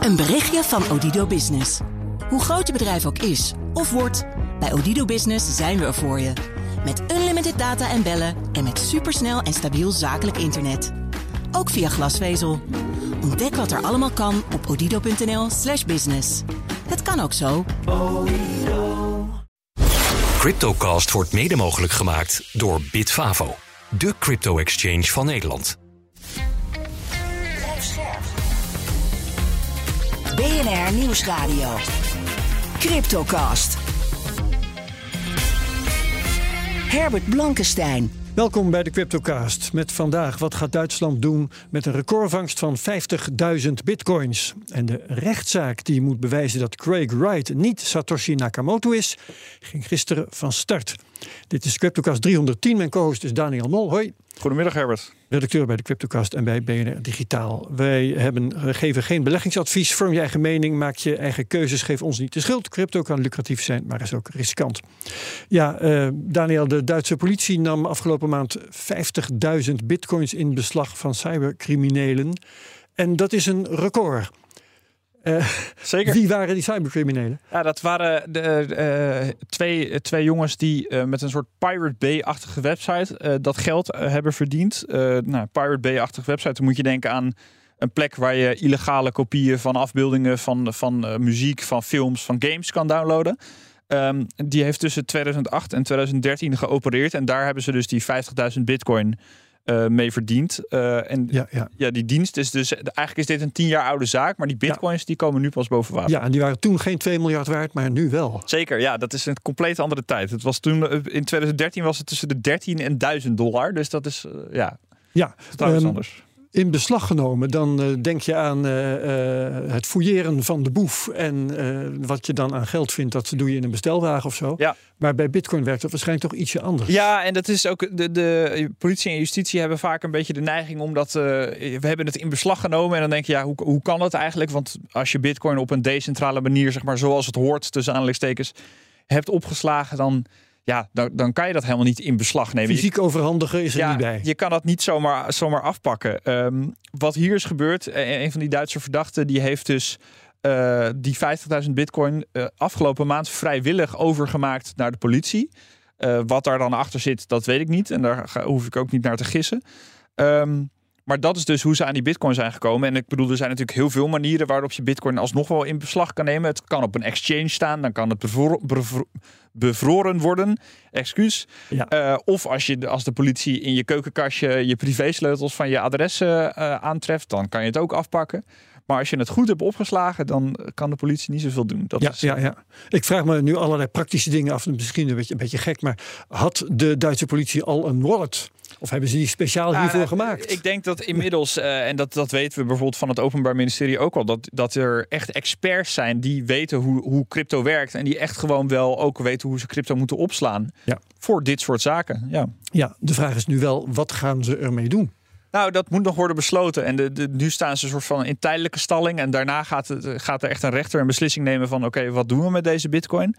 Een berichtje van Odido Business. Hoe groot je bedrijf ook is of wordt, bij Odido Business zijn we er voor je. Met unlimited data en bellen en met supersnel en stabiel zakelijk internet. Ook via glasvezel. Ontdek wat er allemaal kan op odido.nl/slash business. Het kan ook zo. Cryptocast wordt mede mogelijk gemaakt door Bitfavo, de crypto-exchange van Nederland. BNR Nieuwsradio. Cryptocast. Herbert Blankenstein. Welkom bij de Cryptocast. Met vandaag wat gaat Duitsland doen met een recordvangst van 50.000 bitcoins. En de rechtszaak die moet bewijzen dat Craig Wright niet Satoshi Nakamoto is, ging gisteren van start. Dit is Cryptocast 310. Mijn co-host is Daniel Mol. Hoi. Goedemiddag Herbert. Redacteur bij de Cryptocast en bij BNR Digitaal. Wij hebben, geven geen beleggingsadvies. Vorm je eigen mening, maak je eigen keuzes. Geef ons niet de schuld. Crypto kan lucratief zijn, maar is ook riskant. Ja, uh, Daniel, de Duitse politie nam afgelopen maand 50.000 bitcoins in beslag van cybercriminelen. En dat is een record. Uh, Zeker. Wie waren die cybercriminelen? Ja, dat waren de, uh, twee, twee jongens die uh, met een soort Pirate Bay-achtige website dat geld hebben verdiend. nou, Pirate Bay-achtige website, dan moet je denken aan een plek waar je illegale kopieën van afbeeldingen van, van muziek, van films, van games kan downloaden. Um, die heeft tussen 2008 en 2013 geopereerd. En daar hebben ze dus die 50.000 bitcoin uh, mee verdient. Uh, en ja, ja. ja, die dienst is dus eigenlijk is dit een tien jaar oude zaak, maar die bitcoins die komen nu pas boven water. Ja, en die waren toen geen 2 miljard waard, maar nu wel. Zeker, ja, dat is een compleet andere tijd. Het was toen eh, in 2013 was het tussen de 13 en 1000 dollar, dus dat is uh, ja, ja, totaal um, anders in beslag genomen, dan uh, denk je aan uh, uh, het fouilleren van de boef. En wat je dan aan geld vindt, dat doe je in een bestelwagen of zo. Ja. Maar bij Bitcoin werkt dat waarschijnlijk toch ietsje anders. Ja, en dat is ook. De, de politie en justitie hebben vaak een beetje de neiging omdat. we hebben het in beslag genomen. En dan denk je, ja, hoe, hoe kan dat eigenlijk? Want als je Bitcoin op een decentrale manier, zeg maar zoals het hoort, tussen aanleidingstekens, hebt opgeslagen, dan ja, dan, dan kan je dat helemaal niet in beslag nemen. Fysiek overhandigen is er niet bij. Je kan dat niet zomaar, zomaar afpakken. Ehm, wat hier is gebeurd, eh, een van die Duitse verdachten, die heeft dus uh, die 50.000 bitcoin uh, afgelopen maand vrijwillig overgemaakt naar de politie. Uh, wat daar dan achter zit, dat weet ik niet. En daar ga, hoef ik ook niet naar te gissen. Um, maar dat is dus hoe ze aan die bitcoin zijn gekomen. En ik bedoel, er zijn natuurlijk heel veel manieren waarop je bitcoin alsnog wel in beslag kan nemen. Het kan op een exchange staan, dan kan het bevroren worden. Excuus. Ja. Uh, of als, je, als de politie in je keukenkastje je privésleutels van je adres uh, aantreft, dan kan je het ook afpakken. Maar als je het goed hebt opgeslagen, dan kan de politie niet zoveel doen. Dat ja, is... ja, ja. Ik vraag me nu allerlei praktische dingen af. Misschien een beetje, een beetje gek, maar had de Duitse politie al een wallet? Of hebben ze die speciaal hiervoor gemaakt? Ik denk dat inmiddels, uh, en dat, dat weten we bijvoorbeeld van het Openbaar Ministerie ook al, dat, dat er echt experts zijn die weten hoe, hoe crypto werkt. En die echt gewoon wel ook weten hoe ze crypto moeten opslaan. Ja. Voor dit soort zaken. Ja. ja, de vraag is nu wel, wat gaan ze ermee doen? Nou, dat moet nog worden besloten. En de, de, nu staan ze een soort van in tijdelijke stalling. En daarna gaat, het, gaat er echt een rechter een beslissing nemen van... oké, wat doen we met deze bitcoin?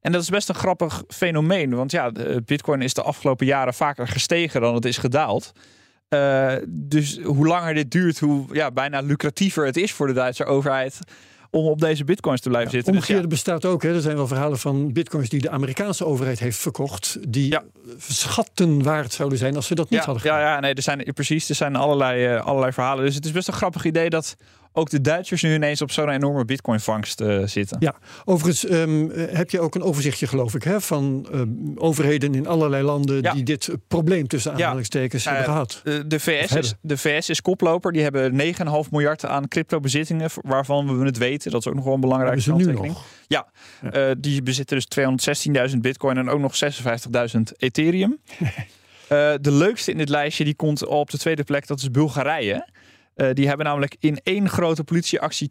En dat is best een grappig fenomeen. Want ja, bitcoin is de afgelopen jaren vaker gestegen dan het is gedaald. Uh, dus hoe langer dit duurt, hoe ja, bijna lucratiever het is voor de Duitse overheid om op deze bitcoins te blijven zitten. Omgekeerde dus, ja. bestaat ook. Hè. Er zijn wel verhalen van bitcoins die de Amerikaanse overheid heeft verkocht. Die schatten waard zouden zijn als ze dat niet hadden gedaan. Ja, ja nee, er zijn precies. Er zijn allerlei, uh, allerlei verhalen. Dus het is best een grappig idee dat ook de Duitsers nu ineens op zo'n enorme bitcoin-vangst uh, zitten. Ja, overigens um, heb je ook een overzichtje, geloof ik, hè, van uh, overheden in allerlei landen ja. die dit probleem tussen aanhalingstekens ja. hebben gehad. De VS, is, de VS is koploper. Die hebben 9,5 miljard aan crypto-bezittingen, waarvan we het weten. Dat is ook nog wel een belangrijke kanttekening. Ja, ja. Uh, die bezitten dus 216.000 bitcoin en ook nog 56.000 Ethereum. de leukste in dit lijstje die komt op de tweede plek, dat is Bulgarije. Uh, die hebben namelijk in één grote politieactie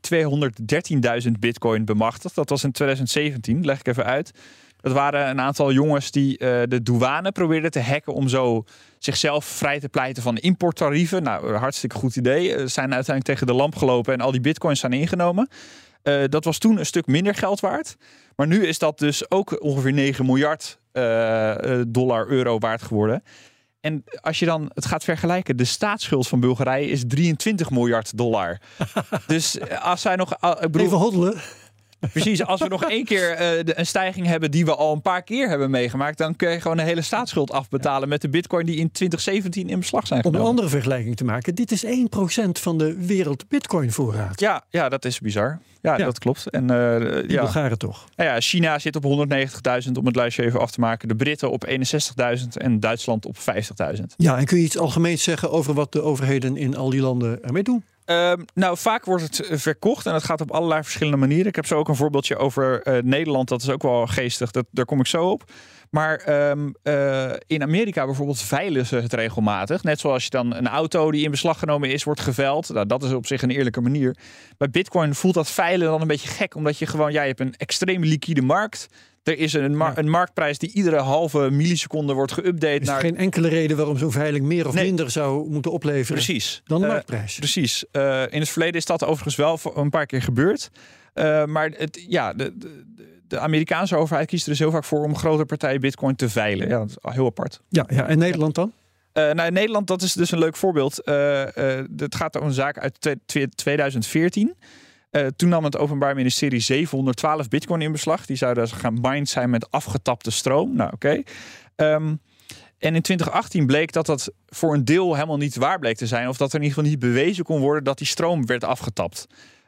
213.000 bitcoin bemachtigd. Dat was in 2017, leg ik even uit. Dat waren een aantal jongens die uh, de douane probeerden te hacken om zo zichzelf vrij te pleiten van importtarieven. Nou, hartstikke goed idee. Uh, zijn uiteindelijk tegen de lamp gelopen en al die bitcoins zijn ingenomen. dat was toen een stuk minder geld waard. Maar nu is dat dus ook ongeveer 9 miljard dollar euro waard geworden. En als je dan het gaat vergelijken, de staatsschuld van Bulgarije is 23 miljard dollar. dus als zij nog. Ik bedoel, Even hoddelen. Precies, als we nog één keer uh, een stijging hebben die we al een paar keer hebben meegemaakt, dan kun je gewoon een hele staatsschuld afbetalen met de bitcoin die in 2017 in beslag zijn genomen. Om een andere vergelijking te maken, dit is 1% van de wereld bitcoin voorraad. Ja, ja dat is bizar. Ja, dat klopt. En, uh, ja. Bulgaren toch? ja, China zit op 190.000 om het lijstje even af te maken. De Britten op 61.000 en Duitsland op 50.000. Ja, en kun je iets algemeens zeggen over wat de overheden in al die landen ermee doen? Ehm, nou, vaak wordt het eh, verkocht en dat gaat op allerlei verschillende manieren. Ik heb zo ook een voorbeeldje over uh, Nederland. Dat is ook wel geestig. Dat, daar kom ik zo op. Maar ehm, eh, in Amerika bijvoorbeeld veilen ze het regelmatig. Net zoals je dan een auto die in beslag genomen is, wordt geveild. Nou, dat is op zich een eerlijke manier. Bij Bitcoin voelt dat veilen dan een beetje gek. Omdat je gewoon, ja, je hebt een extreem liquide markt. Er is een, een, marktprijs die iedere halve milliseconde wordt geüpdate. Er is naar... geen enkele reden waarom zo'n veiling meer of minder zou moeten opleveren precies. dan de uh, marktprijs. Precies. Uh, in het verleden is dat overigens wel een paar keer gebeurd. Uh, maar het, ja, de, de, de, Amerikaanse overheid kiest er dus heel vaak voor om grote partijen bitcoin te veilen. Ja, dat is heel apart. Ja, ja. en Nederland dan? Uh, nou, in Nederland, dat is dus een leuk voorbeeld. Uh, uh, het gaat om een zaak uit 2014. Uh, toen nam het Openbaar Ministerie 712 bitcoin in beslag. Die zouden gaan mined zijn met afgetapte stroom. Nou, oké. Okay. Um, en in 2018 bleek dat dat voor een deel helemaal niet waar bleek te zijn. Of dat er in ieder geval niet bewezen kon worden dat die stroom werd afgetapt.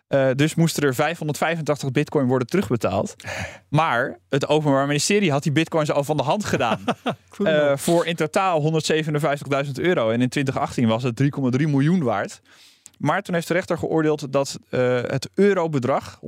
Uh, dus moesten er 585 bitcoin worden terugbetaald. Maar het Openbaar Ministerie had die bitcoins al van de hand gedaan. uh, voor in totaal 157.000 euro. En in 2018 was het 3,3 miljoen waard. Maar toen heeft de rechter geoordeeld dat uh, het eurobedrag,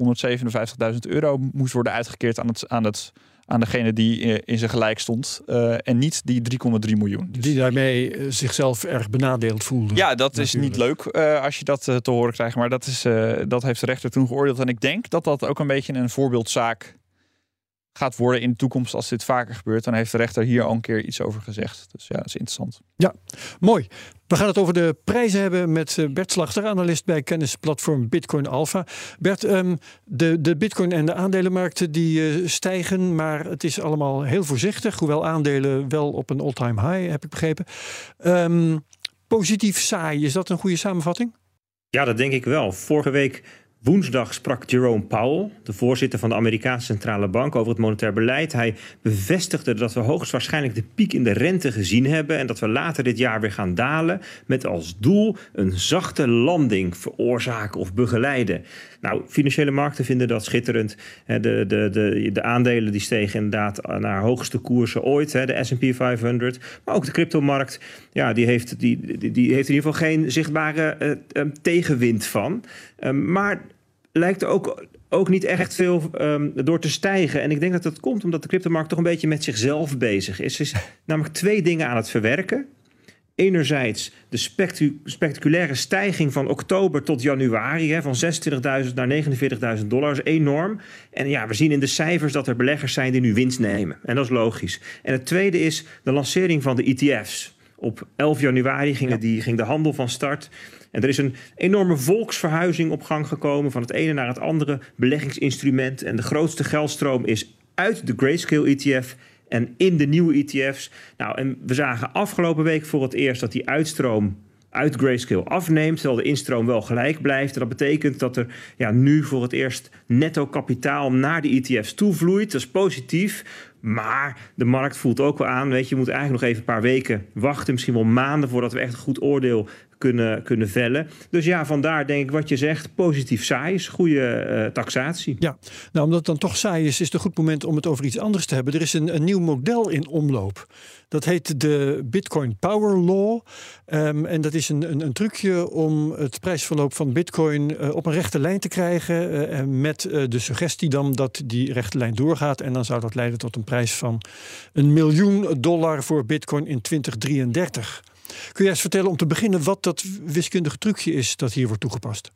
157.000 euro, moest worden uitgekeerd aan, het, aan, het, aan degene die in zijn gelijk stond. Uh, en niet die 3,3 miljoen. Dus die daarmee eh, zichzelf erg benadeeld voelde. Ja, dat natuurlijk. is niet leuk uh, als je dat te horen krijgt. Maar dat, is, dat heeft de rechter toen geoordeeld. En ik denk dat dat ook een beetje een voorbeeldzaak gaat worden in de toekomst als dit vaker gebeurt. Dan heeft de rechter hier al een keer iets over gezegd. Dus ja, dat is interessant. Ja, mooi. We gaan het over de prijzen hebben met eh, Bert Slachter, analist bij kennisplatform Bitcoin Alpha. Bert, um, de, de Bitcoin en de aandelenmarkten die uh, stijgen, maar het is allemaal heel voorzichtig. Hoewel aandelen wel op een all-time high, heb ik begrepen. Um, positief saai, is dat een goede samenvatting? Ja, dat denk ik wel. Vorige week Woensdag sprak Jerome Powell, de voorzitter van de Amerikaanse Centrale Bank, over het monetair beleid. Hij bevestigde dat we hoogstwaarschijnlijk de piek in de rente gezien hebben en dat we later dit jaar weer gaan dalen met als doel een zachte landing veroorzaken of begeleiden. Nou, financiële markten vinden dat schitterend. De, de, de, de aandelen die stegen inderdaad naar hoogste koersen ooit, de S&P 500. Maar ook de cryptomarkt, ja, die heeft, die, die, die heeft in ieder geval geen zichtbare uh, tegenwind van. Um, maar lijkt ook, ook niet echt veel um, door te stijgen. En ik denk dat dat komt omdat de cryptomarkt toch een beetje met zichzelf bezig is. Er is namelijk twee dingen aan het verwerken. Enerzijds de spectaculaire stijging van oktober tot januari, hè, van 26.000 naar 49.000 dollar, is enorm. En ja, we zien in de cijfers dat er beleggers zijn die nu winst nemen. En dat is logisch. En het tweede is de lancering van de ETF's. Op 11 januari ging, die, ging de handel van start. En er is een enorme volksverhuizing op gang gekomen van het ene naar het andere beleggingsinstrument. En de grootste geldstroom is uit de Grayscale ETF en in de nieuwe ETF's. Nou, en we zagen afgelopen week voor het eerst dat die uitstroom uit Grayscale afneemt, terwijl de instroom wel gelijk blijft. Dat betekent dat er ja, nu voor het eerst netto kapitaal naar de ETF's toevloeit. Dat is positief. Maar de markt voelt ook wel aan, weet je, je moet eigenlijk nog even een paar weken wachten, misschien wel maanden voordat we echt een goed oordeel kunnen, kunnen vellen. Dus ja, vandaar denk ik wat je zegt, positief saai is, goede uh, taxatie. Ja, nou omdat het dan toch saai is, is het een goed moment om het over iets anders te hebben. Er is een, een nieuw model in omloop. Dat heet de Bitcoin Power Law. Um, en dat is een, een, een, trucje om het prijsverloop van Bitcoin uh, op een rechte lijn te krijgen. Uh, met de suggestie dan dat die rechte lijn doorgaat. En dan zou dat leiden tot een prijs van een miljoen dollar voor Bitcoin in 2033. Kun jij eens vertellen om te beginnen wat dat wiskundige trucje is dat hier wordt toegepast?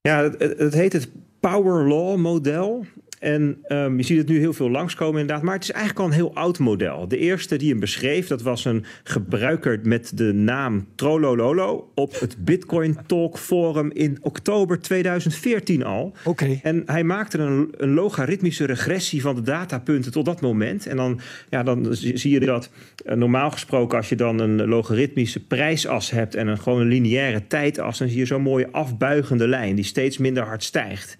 Ja, het, het heet het Power Law model. En um, je ziet het nu heel veel langskomen inderdaad. Maar het is eigenlijk al een heel oud model. De eerste die hem beschreef, dat was een gebruiker met de naam Trolololo... op het Bitcoin Talk Forum in oktober 2014 al. Oké. En hij maakte een, een, logaritmische regressie van de datapunten tot dat moment. En dan, ja, dan zie je dat uh, normaal gesproken... als je dan een logaritmische prijsas hebt... en een gewoon een lineaire tijdas... dan zie je zo'n mooie afbuigende lijn die steeds minder hard stijgt.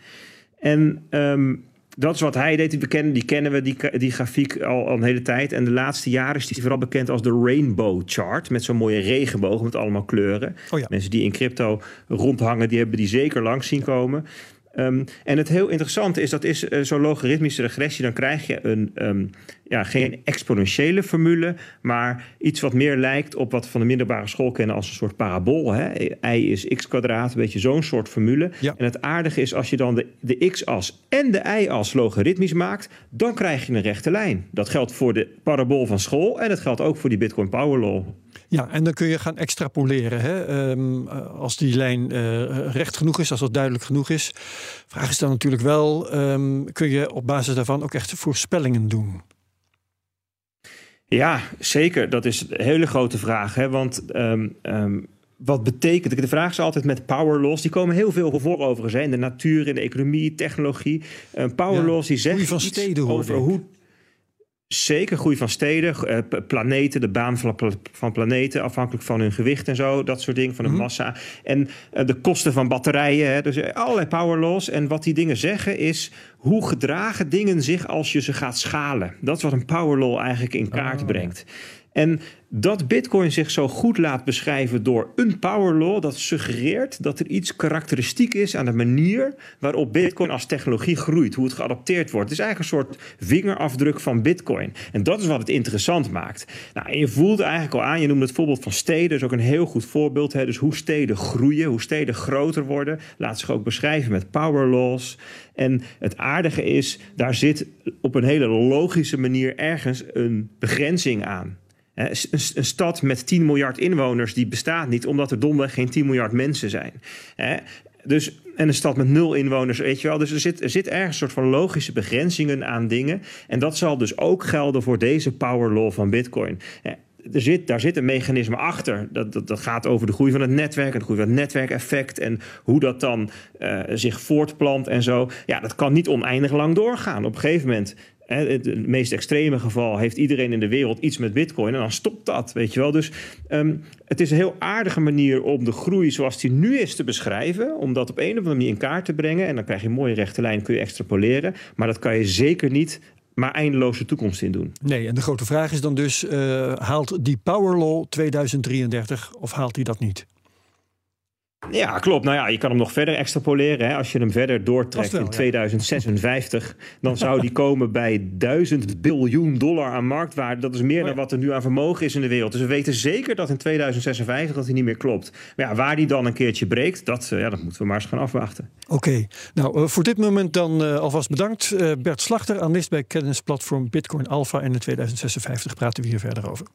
En um, dat is wat hij deed. Die kennen, die, kennen we, die, die grafiek al, al een hele tijd. En de laatste jaren is hij vooral bekend als de Rainbow Chart. Met zo'n mooie regenboog met allemaal kleuren. Oh ja. Mensen die in crypto rondhangen, die hebben die zeker langs zien komen. Um, en het heel interessante is, dat is uh, zo'n logaritmische regressie. Dan krijg je een, um, ja, geen exponentiële formule, maar iets wat meer lijkt op wat we van de middelbare school kennen als een soort parabool. Hè? Y is x kwadraat, een beetje zo'n soort formule. Ja. En het aardige is, als je dan de, de x-as en de y-as logaritmisch maakt, dan krijg je een rechte lijn. Dat geldt voor de parabool van school en dat geldt ook voor die Bitcoin Power Law. Ja, en dan kun je gaan extrapoleren. Hè? Um, als die lijn uh, recht genoeg is, als dat duidelijk genoeg is. Vraag is dan natuurlijk wel, um, kun je op basis daarvan ook echt voorspellingen doen? Ja, zeker. Dat is een hele grote vraag. Hè? Want um, wat betekent... De vraag is altijd met power laws. Die komen heel veel voor overigens. Hè? In de natuur, in de economie, technologie. Uh, power ja, laws die zeggen van steden over hoe... Zeker groei van steden, uh, planeten, de baan van, planeten, afhankelijk van hun gewicht en zo, dat soort dingen, van hun mm -hmm. massa. En uh, de kosten van batterijen, hè, dus allerlei power laws. En wat die dingen zeggen is, hoe gedragen dingen zich als je ze gaat schalen? Dat is wat een power law eigenlijk in kaart oh. brengt. En dat Bitcoin zich zo goed laat beschrijven door een power law, dat suggereert dat er iets karakteristiek is aan de manier waarop Bitcoin als technologie groeit, hoe het geadopteerd wordt. Het is eigenlijk een soort vingerafdruk van Bitcoin. En dat is wat het interessant maakt. Nou, je voelt eigenlijk al aan, je noemde het voorbeeld van steden, dat is ook een heel goed voorbeeld. Hè? Dus hoe steden groeien, hoe steden groter worden, laat zich ook beschrijven met power laws. En het aardige is, daar zit op een hele logische manier ergens een begrenzing aan. Een, stad met 10 miljard inwoners die bestaat niet omdat er domweg geen 10 miljard mensen zijn. Dus, en een stad met nul inwoners, weet je wel. Dus er zit, er zit ergens een soort van logische begrenzingen aan dingen. En dat zal dus ook gelden voor deze power law van Bitcoin. Er zit, daar zit een mechanisme achter. Dat, dat, dat gaat over de groei van het netwerk en de groei van het netwerkeffect en hoe dat dan uh, zich voortplant en zo. Ja, dat kan niet oneindig lang doorgaan. Op een gegeven moment het meest extreme geval heeft iedereen in de wereld iets met bitcoin en dan stopt dat, weet je wel. Dus um, het is een heel aardige manier om de groei zoals die nu is te beschrijven, om dat op een of andere manier in kaart te brengen en dan krijg je een mooie rechte lijn, kun je extrapoleren, maar dat kan je zeker niet maar eindeloze toekomst in doen. Nee, en de grote vraag is dan dus, uh, haalt die Power Law 2033 of haalt hij dat niet? Ja, klopt. Nou ja, je kan hem nog verder extrapoleren. Hè. Als je hem verder doortrekt wel, in 2056, ja. dan zou die komen bij 1000 biljoen dollar aan marktwaarde. Dat is meer dan wat er nu aan vermogen is in de wereld. Dus we weten zeker dat in 2056 dat hij niet meer klopt. Maar ja, waar die dan een keertje breekt, dat, ja, dat moeten we maar eens gaan afwachten. Oké, okay. nou uh, voor dit moment dan uh, alvast bedankt. Uh, Bert Slachter, analist bij kennisplatform Bitcoin Alpha. En in 2056 praten we hier verder over.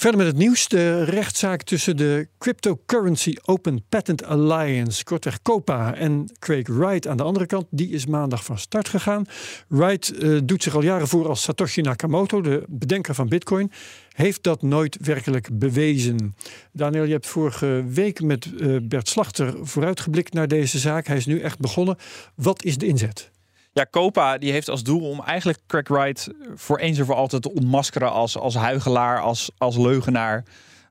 Verder met het nieuws. De rechtszaak tussen de Cryptocurrency Open Patent Alliance, kortweg COPA, en Craig Wright aan de andere kant, die is maandag van start gegaan. Wright uh, doet zich al jaren voor als Satoshi Nakamoto, de bedenker van Bitcoin. Heeft dat nooit werkelijk bewezen. Daniel, je hebt vorige week met uh, Bert Slachter vooruitgeblikt naar deze zaak. Hij is nu echt begonnen. Wat is de inzet? Ja, Copa die heeft als doel om eigenlijk Craig Wright voor eens en voor altijd te ontmaskeren als, als huigelaar, als, als leugenaar.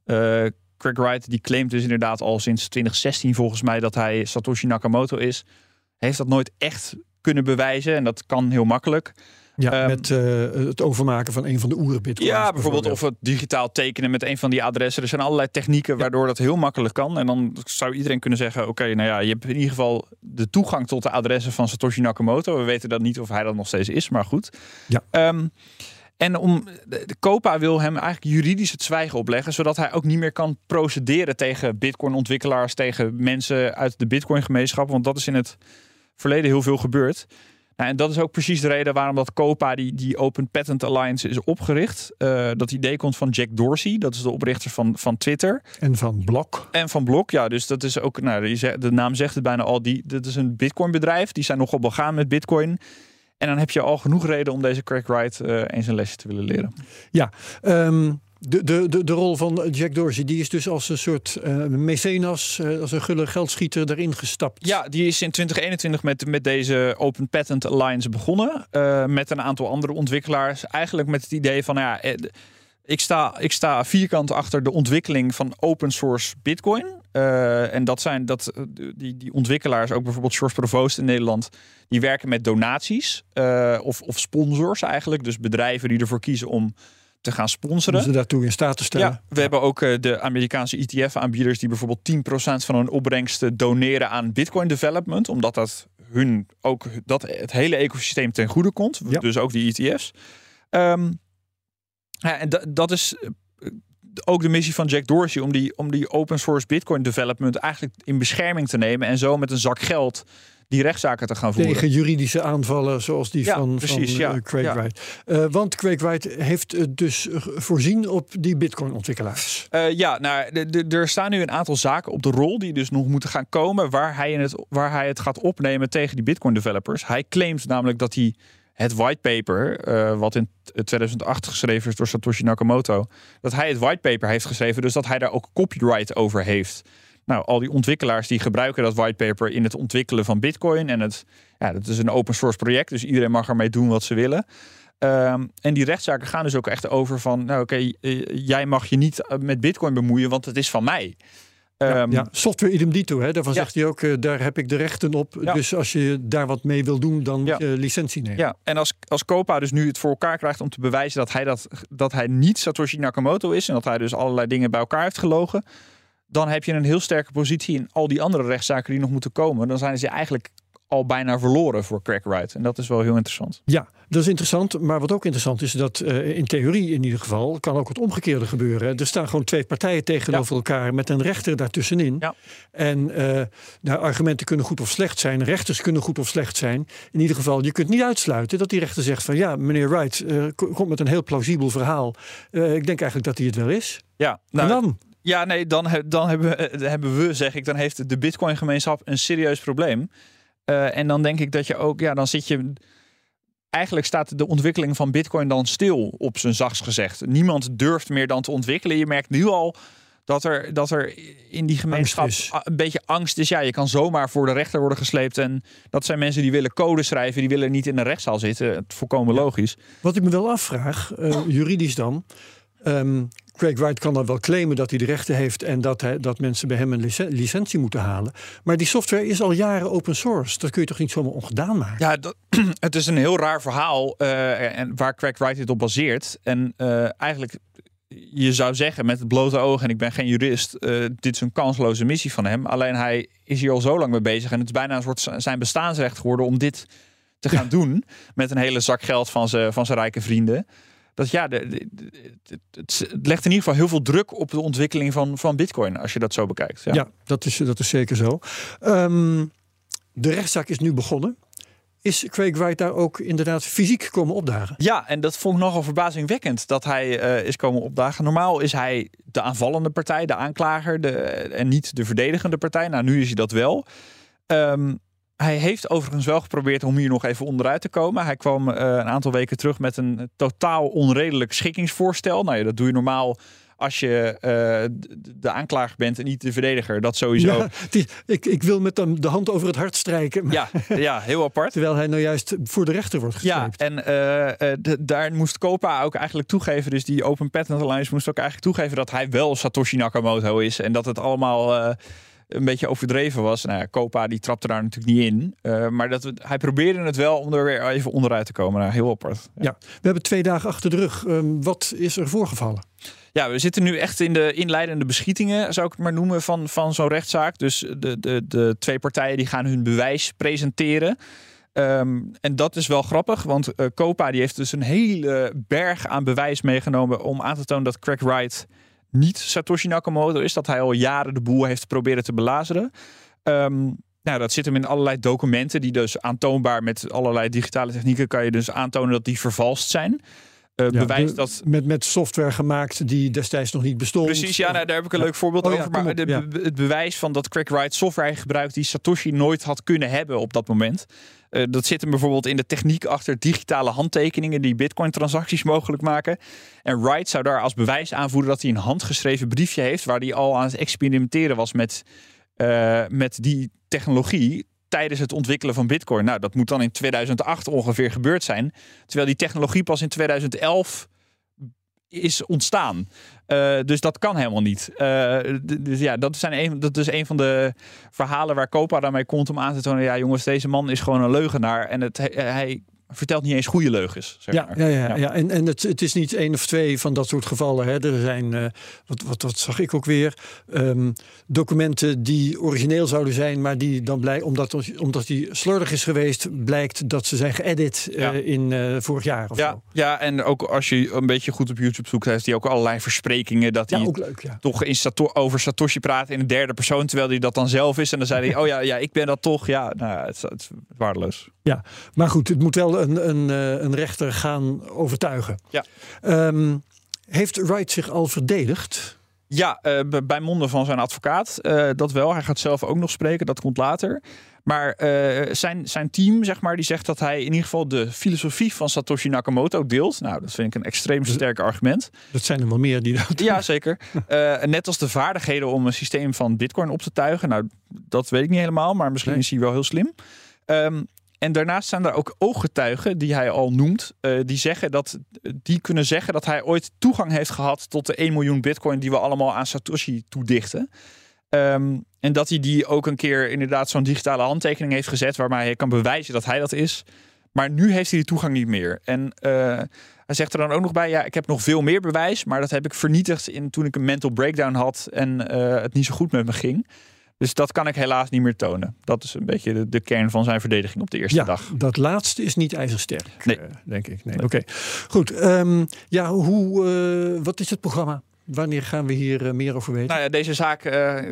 Uh, Craig Wright die claimt dus inderdaad al sinds 2016 volgens mij dat hij Satoshi Nakamoto is. Heeft dat nooit echt kunnen bewijzen en dat kan heel makkelijk. Ja, um, met uh, het overmaken van een van de oerenbitcoins. Ja, bijvoorbeeld, of het digitaal tekenen met een van die adressen. Er zijn allerlei technieken ja. waardoor dat heel makkelijk kan. En dan zou iedereen kunnen zeggen: Oké, okay, nou ja, je hebt in ieder geval de toegang tot de adressen van Satoshi Nakamoto. We weten dat niet of hij dat nog steeds is, maar goed. Ja. Um, en om de, de COPA wil hem eigenlijk juridisch het zwijgen opleggen, zodat hij ook niet meer kan procederen tegen Bitcoin-ontwikkelaars, tegen mensen uit de Bitcoin-gemeenschap. Want dat is in het verleden heel veel gebeurd. Nou, en dat is ook precies de reden waarom dat COPA, die, die Open Patent Alliance, is opgericht. Uh, dat idee komt van Jack Dorsey, dat is de oprichter van, van Twitter. En van Blok. En van Blok, ja. Dus dat is ook, nou, de naam zegt het bijna al, die, dat is een Bitcoin bedrijf. Die zijn nogal begaan met Bitcoin. En dan heb je al genoeg reden om deze Craig Wright uh, eens een lesje te willen leren. Ja, um, de, de, de, rol van Jack Dorsey, die is dus als een soort uh, mecenas, uh, als een gulle geldschieter daarin gestapt. Ja, die is in 2021 met, met deze Open Patent Alliance begonnen. Uh, met een aantal andere ontwikkelaars. Eigenlijk met het idee van, nou ja, ik sta, ik sta vierkant achter de ontwikkeling van open source Bitcoin. en dat zijn dat, die, die ontwikkelaars, ook bijvoorbeeld Source Provost in Nederland, die werken met donaties of, of sponsors eigenlijk. Dus bedrijven die ervoor kiezen om te gaan sponsoren. Om ze daartoe in staat te stellen. Ja, we hebben ook uh, de Amerikaanse ETF-aanbieders die bijvoorbeeld 10% van hun opbrengsten doneren aan Bitcoin development, omdat dat hun ook dat het hele ecosysteem ten goede komt. Ja. Dus ook die ETF's. Um, ja, en dat is eh, ook de missie van Jack Dorsey om die, om die open source Bitcoin development eigenlijk in bescherming te nemen en zo met een zak geld die rechtszaken te gaan voeren. Tegen juridische aanvallen zoals die van, precies, van uh, Craig Wright. Uh, want Craig Wright heeft uh, dus voorzien op die bitcoin-ontwikkelaars. ja, nou, er staan nu een aantal zaken op de rol die dus nog moeten gaan komen... waar hij, in het, waar hij het gaat opnemen tegen die bitcoin-developers. Hij claimt namelijk dat hij het whitepaper, uh, wat in 2008 geschreven is door Satoshi Nakamoto, dat hij het whitepaper heeft geschreven, dus dat hij daar ook copyright over heeft. Nou, al die ontwikkelaars die gebruiken dat whitepaper in het ontwikkelen van Bitcoin. En het, ja, dat is een open source project, dus iedereen mag ermee doen wat ze willen. Um, en die rechtszaken gaan dus ook echt over van, nou oké, okay, uh, jij mag je niet eh, met Bitcoin bemoeien, want het is van mij. Ja, um, ja, software idem dito, hè? daarvan ja. zegt hij ook, uh, daar heb ik de rechten op. Ja. Dus als je daar wat mee wil doen, dan moet je licentie nemen. Ja, en als, als Copa dus nu het voor elkaar krijgt om te bewijzen dat hij, dat, dat hij niet Satoshi Nakamoto is en dat hij dus allerlei dingen bij elkaar heeft gelogen, dan heb je een heel sterke positie in al die andere rechtszaken die nog moeten komen. Dan zijn ze eigenlijk al bijna verloren voor Craig Wright. En dat is wel heel interessant. Ja, dat is interessant. Maar wat ook interessant is, dat uh, in theorie in ieder geval kan ook het omgekeerde gebeuren. Er staan gewoon twee partijen tegenover ja. elkaar met een rechter daartussenin. Ja. En uh, nou, argumenten kunnen goed of slecht zijn. Rechters kunnen goed of slecht zijn. In ieder geval, je kunt niet uitsluiten dat die rechter zegt van ja, meneer Wright uh, komt met een heel plausibel verhaal. ik denk eigenlijk dat hij het wel is. Ja, nou, en dan? Ja, nee, dan, dan hebben, we, hebben we, zeg ik, dan heeft de Bitcoin-gemeenschap een serieus probleem. Uh, en dan denk ik dat je ook, ja, dan zit je. Eigenlijk staat de ontwikkeling van Bitcoin dan stil, op zijn zachts gezegd. Niemand durft meer dan te ontwikkelen. Je merkt nu al dat er, dat er in die gemeenschap een beetje angst is. Ja, je kan zomaar voor de rechter worden gesleept. En dat zijn mensen die willen code schrijven, die willen niet in een rechtszaal zitten. Het volkomen logisch. Wat ik me wel afvraag, uh, juridisch dan. Um, Craig Wright kan dan wel claimen dat hij de rechten heeft en dat, hij, dat mensen bij hem een licentie moeten halen. Maar die software is al jaren open source. Dat kun je toch niet zomaar ongedaan maken? Ja, dat, het is een heel raar verhaal uh, en waar Craig Wright dit op baseert. En uh, eigenlijk, je zou zeggen met het blote oog, en ik ben geen jurist, uh, dit is een kansloze missie van hem. Alleen hij is hier al zo lang mee bezig en het is bijna een soort zijn bestaansrecht geworden om dit te gaan ja. doen. Met een hele zak geld van zijn van rijke vrienden dat ja, de, de, het, het, legt in ieder geval heel veel druk op de ontwikkeling van, van Bitcoin, als je dat zo bekijkt. Ja, ja dat, is, dat is zeker zo. Um, de rechtszaak is nu begonnen. Is Craig Wright daar ook inderdaad fysiek komen opdagen? Ja, en dat vond ik nogal verbazingwekkend dat hij uh, is komen opdagen. Normaal is hij de aanvallende partij, de aanklager, de, en niet de verdedigende partij. Nou, nu is hij dat wel. Um, hij heeft overigens wel geprobeerd om hier nog even onderuit te komen. Hij kwam uh, een aantal weken terug met een totaal onredelijk schikkingsvoorstel. Nou ja, dat doe je normaal als je uh, de aanklager bent en niet de verdediger. Dat sowieso. Ja, die, ik, ik wil met hem de hand over het hart strijken. Maar... Ja, ja, heel apart. Terwijl hij nou juist voor de rechter wordt gesleept. Ja, en uh, de, daar moest Copa ook eigenlijk toegeven. Dus die Open Patent Alliance moest ook eigenlijk toegeven dat hij wel Satoshi Nakamoto is. En dat het allemaal een beetje overdreven was. Nou ja, Copa die trapte daar natuurlijk niet in. Uh, maar dat, hij probeerde het wel om er weer even onderuit te komen. Nou, heel apart. Ja. ja. we hebben twee dagen achter de rug. Um, wat is er voorgevallen? Ja, we zitten nu echt in de inleidende beschietingen, zou ik het maar noemen, van, van zo'n rechtszaak. Dus de, de, de twee partijen die gaan hun bewijs presenteren. Um, en dat is wel grappig, want uh, Copa die heeft dus een hele berg aan bewijs meegenomen om aan te tonen dat Craig Wright niet Satoshi Nakamoto is. Dat hij al jaren de boel heeft proberen te belazeren. Um, nou, dat zit hem in allerlei documenten die dus aantoonbaar met allerlei digitale technieken kan je dus aantonen dat die vervalst zijn. Bewijs dat... Met, met software gemaakt die destijds nog niet bestond. Precies, ja, nou, daar heb ik een leuk voorbeeld oh over. maar de, het bewijs van dat Craig Wright software gebruikt die Satoshi nooit had kunnen hebben op dat moment. Uh, dat zit hem bijvoorbeeld in de techniek achter digitale handtekeningen die Bitcoin-transacties mogelijk maken. En Wright zou daar als bewijs aanvoeren dat hij een handgeschreven briefje heeft waar hij al aan het experimenteren was met, uh, met die technologie tijdens het ontwikkelen van Bitcoin. Nou, dat moet dan in 2008 ongeveer gebeurd zijn. Terwijl die technologie pas in 2011 is ontstaan. Uh, dus dat kan helemaal niet. Uh, dus ja, dat, zijn een, dat is een van de verhalen waar Copa daarmee komt om aan te tonen. Ja, jongens, deze man is gewoon een leugenaar. En het, hij vertelt niet eens goede leugens. Zeg ja, maar. ja, ja, ja, En, en het, het is niet één of twee van dat soort gevallen. Hè. Er zijn, uh, wat, wat, wat zag ik ook weer, um, documenten die origineel zouden zijn, maar die dan blij, omdat, omdat die slordig is geweest, blijkt dat ze zijn geëdit uh, ja. in uh, vorig jaar of ja, zo. Ja, en ook als je een beetje goed op YouTube zoekt, heeft hij ook allerlei versprekingen dat hij ja, ook leuk, ja. toch in Sato over Satoshi praat in de derde persoon, terwijl hij dat dan zelf is. En dan zei hij, oh ja, ja ik ben dat toch. Ja, nou, het, het is waardeloos. Ja, maar goed, het moet wel een, een, een rechter gaan overtuigen. Ja. Um, heeft Wright zich al verdedigd? Ja, uh, bij monden van zijn advocaat. Uh, dat wel. Hij gaat zelf ook nog spreken. Dat komt later. Maar uh, zijn, zijn team, zeg maar, die zegt dat hij in ieder geval de filosofie van Satoshi Nakamoto deelt. Nou, dat vind ik een extreem sterk argument. Dat zijn er wel meer die dat Ja, zeker. net als de vaardigheden om een systeem van Bitcoin op te tuigen. Nou, dat weet ik niet helemaal, maar misschien nee. is hij wel heel slim. Um, en daarnaast staan er ook ooggetuigen die hij al noemt, uh, die, zeggen dat, die kunnen zeggen dat hij ooit toegang heeft gehad tot de 1 miljoen bitcoin die we allemaal aan Satoshi toedichten. Um, en dat hij die ook een keer inderdaad zo'n digitale handtekening heeft gezet waarmee hij kan bewijzen dat hij dat is. Maar nu heeft hij die toegang niet meer. En uh, hij zegt er dan ook nog bij, ja, ik heb nog veel meer bewijs, maar dat heb ik vernietigd in, toen ik een mental breakdown had en uh, het niet zo goed met me ging. Dus dat kan ik helaas niet meer tonen. Dat is een beetje de, de kern van zijn verdediging op de eerste ja, dag. Dat laatste is niet ijzersterk, nee. Uh, denk ik. Nee. nee. Oké, okay. goed. Um, ja, hoe, uh, wat is het programma? Wanneer gaan we hier uh, meer over weten? Nou ja, deze zaak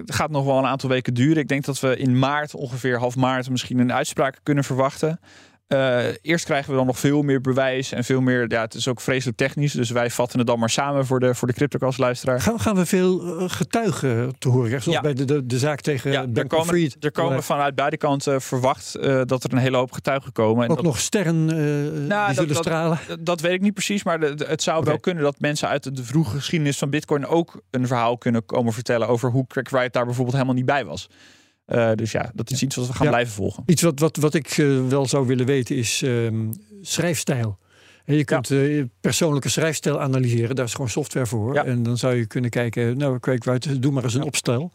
gaat nog wel een aantal weken duren. Ik denk dat we in maart, ongeveer half maart, misschien een uitspraak kunnen verwachten. Uh, eerst krijgen we dan nog veel meer bewijs en veel meer. Ja, het is ook vreselijk technisch, dus wij vatten het dan maar samen voor de, voor de CryptoCast-luisteraar. Gaan, gaan we veel uh, getuigen te horen krijgen? Zoals ja. bij de, de, de, zaak tegen ja, er komen, Fried. Er komen vanuit beide kanten verwacht uh, dat er een hele hoop getuigen komen. En ook dat, nog sterren nou, die dat, zullen dat, stralen? Dat, dat, weet ik niet precies, maar de, de, het zou okay. wel kunnen dat mensen uit de, de vroege geschiedenis van Bitcoin ook een verhaal kunnen komen vertellen over hoe Craig Wright daar bijvoorbeeld helemaal niet bij was. Uh, dus ja, dat is iets wat we gaan ja. blijven volgen. Iets wat, wat, wat ik uh, wel zou willen weten is um, schrijfstijl. En je kunt ja. uh, persoonlijke schrijfstijl analyseren, daar is gewoon software voor. Ja. En dan zou je kunnen kijken, nou, kijk, uit, doe maar eens een opstel.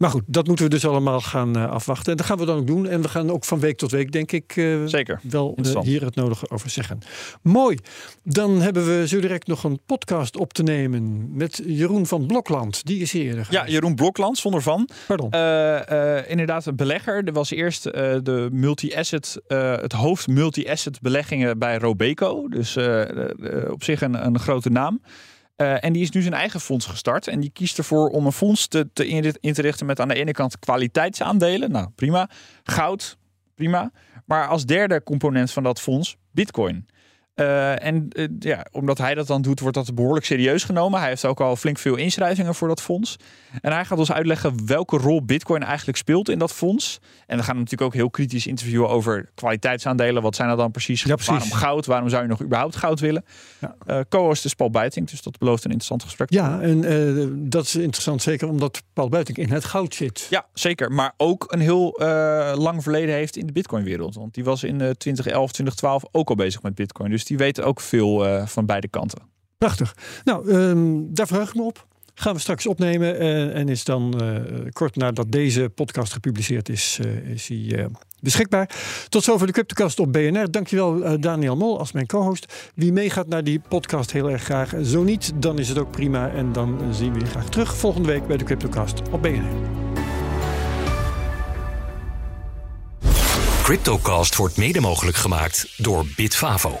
Maar goed, dat moeten we dus allemaal gaan uh, afwachten. En dat gaan we dan ook doen. En we gaan ook van week tot week, denk ik, uh, Zeker. wel uh, hier het nodige over zeggen. Mooi. Dan hebben we zo direct nog een podcast op te nemen met Jeroen van Blokland. Die is hier eerder Ja, Jeroen Blokland, zonder van. Pardon. inderdaad, een belegger. Er was eerst de multi-asset, het hoofd multi-asset beleggingen bij Robeco. Dus op zich een, een grote naam. Uh, en die is nu zijn eigen fonds gestart. En die kiest ervoor om een fonds te, te in te richten met aan de ene kant kwaliteitsaandelen. Nou, prima. Goud, prima. Maar als derde component van dat fonds, bitcoin. Uh, en uh, ja, omdat hij dat dan doet, wordt dat behoorlijk serieus genomen. Hij heeft ook al flink veel inschrijvingen voor dat fonds. En hij gaat ons uitleggen welke rol Bitcoin eigenlijk speelt in dat fonds. En we gaan natuurlijk ook heel kritisch interviewen over kwaliteitsaandelen. Wat zijn dat dan precies? Ja, precies. Waarom goud? Waarom zou je nog überhaupt goud willen? Ja. Uh, Co-host is Paul Buiting, dus dat belooft een interessant gesprek. Ja, en dat is interessant zeker omdat Paul Buiting in het goud zit. Ja, zeker. Maar ook een heel lang verleden heeft in de Bitcoin-wereld. Want die was in 2011, 2012 ook al bezig met Bitcoin. Dus die weten ook veel uh, van beide kanten. Prachtig. Nou, um, daar verheug ik me op. Gaan we straks opnemen. Uh, en is dan uh, kort nadat deze podcast gepubliceerd is, is hij beschikbaar. Tot zover de Cryptocast op BNR. Dankjewel Daniel Mol als mijn co-host. Wie meegaat naar die podcast heel erg graag. Zo niet, dan is het ook prima. En dan zien we je graag terug volgende week bij de Cryptocast op BNR. Cryptocast wordt mede mogelijk gemaakt door Bitfavo